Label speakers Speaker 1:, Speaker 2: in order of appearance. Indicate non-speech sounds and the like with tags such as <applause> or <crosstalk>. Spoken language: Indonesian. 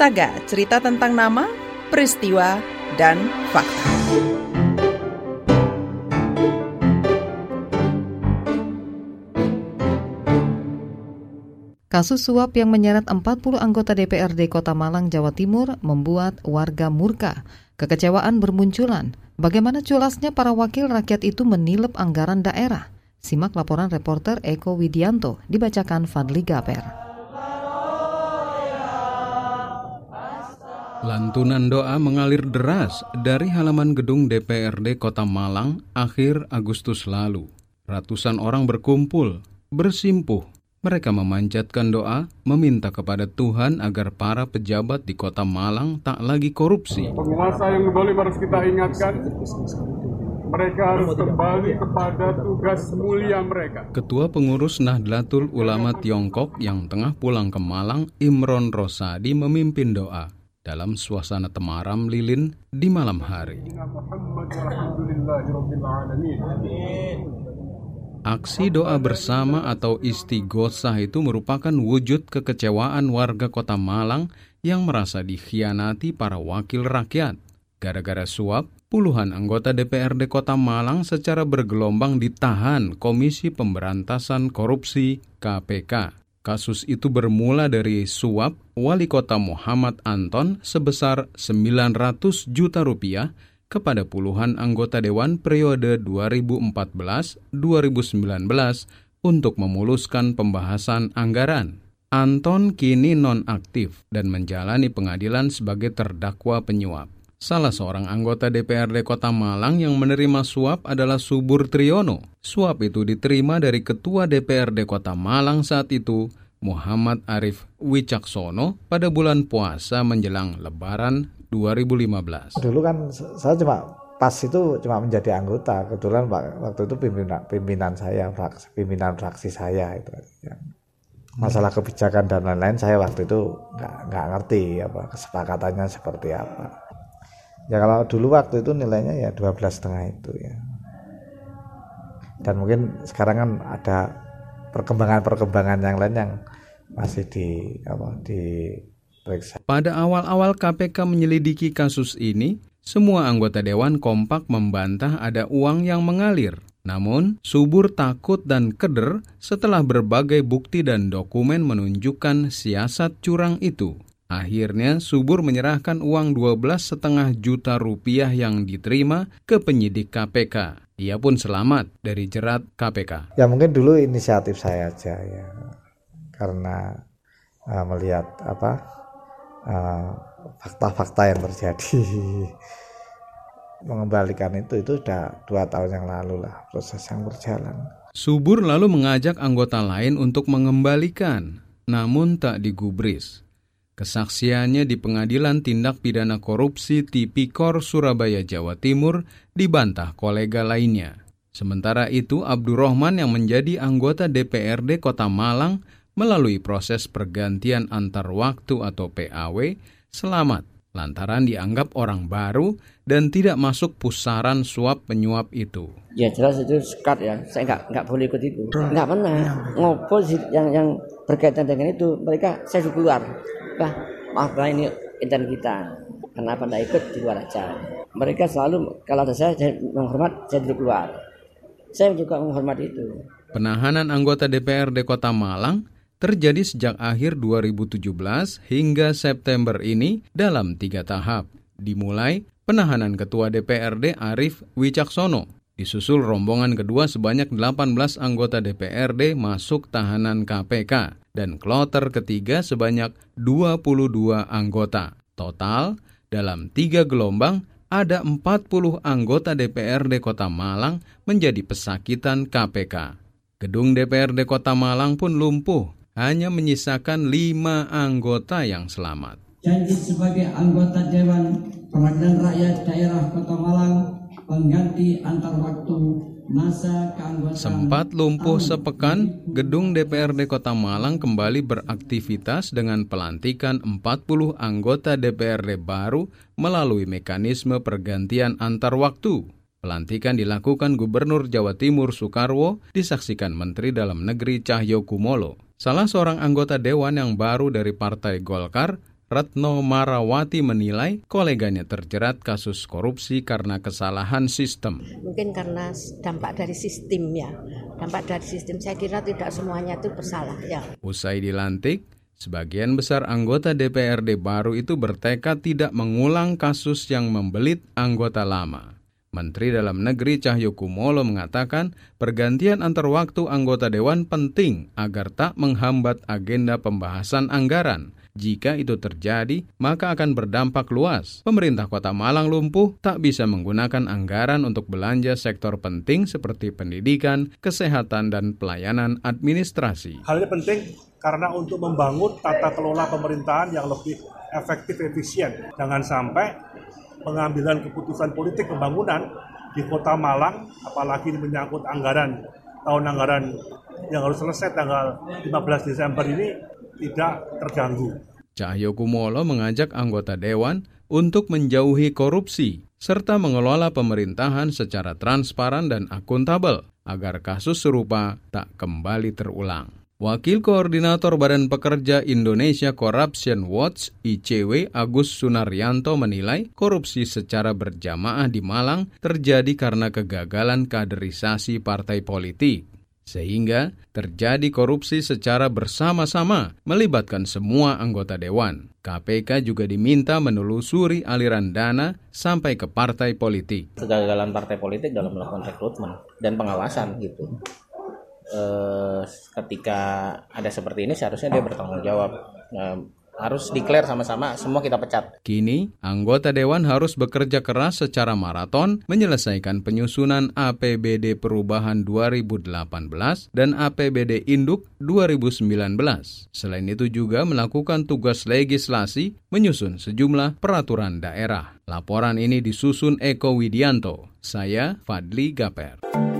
Speaker 1: Saga, cerita tentang nama, peristiwa, dan fakta.
Speaker 2: Kasus suap yang menyeret 40 anggota DPRD Kota Malang, Jawa Timur membuat warga murka. Kekecewaan bermunculan. Bagaimana culasnya para wakil rakyat itu menilep anggaran daerah? Simak laporan reporter Eko Widianto dibacakan Fadli Gaper.
Speaker 3: Lantunan doa mengalir deras dari halaman gedung DPRD Kota Malang akhir Agustus lalu. Ratusan orang berkumpul, bersimpuh. Mereka memanjatkan doa, meminta kepada Tuhan agar para pejabat di Kota Malang tak lagi korupsi.
Speaker 4: Penguasa yang kembali harus kita ingatkan, mereka harus kembali kepada tugas mulia mereka.
Speaker 3: Ketua Pengurus Nahdlatul Ulama Tiongkok yang tengah pulang ke Malang, Imron Rosadi memimpin doa dalam suasana temaram lilin di malam hari. Aksi doa bersama atau istighosah itu merupakan wujud kekecewaan warga kota Malang yang merasa dikhianati para wakil rakyat. Gara-gara suap, puluhan anggota DPRD Kota Malang secara bergelombang ditahan Komisi Pemberantasan Korupsi KPK. Kasus itu bermula dari suap wali kota Muhammad Anton sebesar 900 juta rupiah kepada puluhan anggota dewan periode 2014-2019 untuk memuluskan pembahasan anggaran. Anton kini nonaktif dan menjalani pengadilan sebagai terdakwa penyuap. Salah seorang anggota DPRD Kota Malang yang menerima suap adalah Subur Triyono. Suap itu diterima dari Ketua DPRD Kota Malang saat itu, Muhammad Arif Wicaksono, pada bulan puasa menjelang Lebaran 2015.
Speaker 5: Dulu kan saya cuma pas itu cuma menjadi anggota. Kebetulan waktu itu pimpinan, pimpinan saya, fraksi, pimpinan fraksi saya itu. Masalah kebijakan dan lain-lain saya waktu itu nggak nggak ngerti apa kesepakatannya seperti apa ya kalau dulu waktu itu nilainya ya 12 setengah itu ya dan mungkin sekarang kan ada perkembangan-perkembangan yang lain yang masih di apa di periksa.
Speaker 3: Pada awal-awal KPK menyelidiki kasus ini, semua anggota dewan kompak membantah ada uang yang mengalir. Namun, Subur takut dan keder setelah berbagai bukti dan dokumen menunjukkan siasat curang itu. Akhirnya Subur menyerahkan uang 12,5 juta rupiah yang diterima ke penyidik KPK. Ia pun selamat dari jerat KPK.
Speaker 5: Ya mungkin dulu inisiatif saya aja ya. Karena uh, melihat apa uh, fakta-fakta yang terjadi <laughs> mengembalikan itu itu sudah dua tahun yang lalu lah proses yang berjalan.
Speaker 3: Subur lalu mengajak anggota lain untuk mengembalikan, namun tak digubris. Kesaksiannya di Pengadilan Tindak Pidana Korupsi Tipikor Surabaya Jawa Timur dibantah kolega lainnya. Sementara itu, Abdurrahman yang menjadi anggota DPRD Kota Malang melalui proses pergantian antar waktu atau PAW selamat lantaran dianggap orang baru dan tidak masuk pusaran suap penyuap itu.
Speaker 6: Ya jelas itu sekat ya, saya nggak nggak boleh ikut itu, nggak pernah. Ngobrol yang yang berkaitan dengan itu? Mereka saya keluar. Apa maaf ini intan kita. Kenapa tidak ikut? Di luar aja. Mereka selalu kalau ada saya saya menghormat saya duduk keluar. Saya juga menghormat itu.
Speaker 3: Penahanan anggota DPRD Kota Malang terjadi sejak akhir 2017 hingga September ini dalam tiga tahap. Dimulai penahanan Ketua DPRD Arif Wicaksono Disusul rombongan kedua sebanyak 18 anggota DPRD masuk tahanan KPK dan kloter ketiga sebanyak 22 anggota. Total, dalam tiga gelombang, ada 40 anggota DPRD Kota Malang menjadi pesakitan KPK. Gedung DPRD Kota Malang pun lumpuh, hanya menyisakan lima anggota yang selamat.
Speaker 7: Janji sebagai anggota Dewan Perwakilan Rakyat Daerah Kota Malang pengganti antar waktu masa keanggotaan.
Speaker 3: Sempat lumpuh sepekan, gedung DPRD Kota Malang kembali beraktivitas dengan pelantikan 40 anggota DPRD baru melalui mekanisme pergantian antar waktu. Pelantikan dilakukan Gubernur Jawa Timur Soekarwo disaksikan Menteri Dalam Negeri Cahyo Kumolo. Salah seorang anggota dewan yang baru dari Partai Golkar, Retno Marawati menilai koleganya terjerat kasus korupsi karena kesalahan sistem.
Speaker 8: Mungkin karena dampak dari sistem ya. Dampak dari sistem saya kira tidak semuanya itu bersalah ya.
Speaker 3: Usai dilantik, sebagian besar anggota DPRD baru itu bertekad tidak mengulang kasus yang membelit anggota lama. Menteri Dalam Negeri Cahyo Kumolo mengatakan pergantian antar waktu anggota dewan penting agar tak menghambat agenda pembahasan anggaran. Jika itu terjadi, maka akan berdampak luas. Pemerintah Kota Malang lumpuh tak bisa menggunakan anggaran untuk belanja sektor penting seperti pendidikan, kesehatan, dan pelayanan administrasi.
Speaker 9: Hal ini penting karena untuk membangun tata kelola pemerintahan yang lebih efektif efisien. Jangan sampai pengambilan keputusan politik pembangunan di Kota Malang, apalagi menyangkut anggaran tahun anggaran yang harus selesai tanggal 15 Desember ini tidak terganggu.
Speaker 3: Cahyo Kumolo mengajak anggota dewan untuk menjauhi korupsi serta mengelola pemerintahan secara transparan dan akuntabel agar kasus serupa tak kembali terulang. Wakil Koordinator Badan Pekerja Indonesia Corruption Watch ICW Agus Sunaryanto menilai korupsi secara berjamaah di Malang terjadi karena kegagalan kaderisasi partai politik. Sehingga terjadi korupsi secara bersama-sama melibatkan semua anggota dewan. KPK juga diminta menelusuri aliran dana sampai ke partai politik.
Speaker 10: Kegagalan partai politik dalam melakukan rekrutmen dan pengawasan gitu eh, ketika ada seperti ini seharusnya dia bertanggung jawab. Nah, harus declare sama-sama semua kita pecat.
Speaker 3: Kini, anggota dewan harus bekerja keras secara maraton menyelesaikan penyusunan APBD Perubahan 2018 dan APBD Induk 2019. Selain itu juga melakukan tugas legislasi menyusun sejumlah peraturan daerah. Laporan ini disusun Eko Widianto. Saya Fadli Gaper.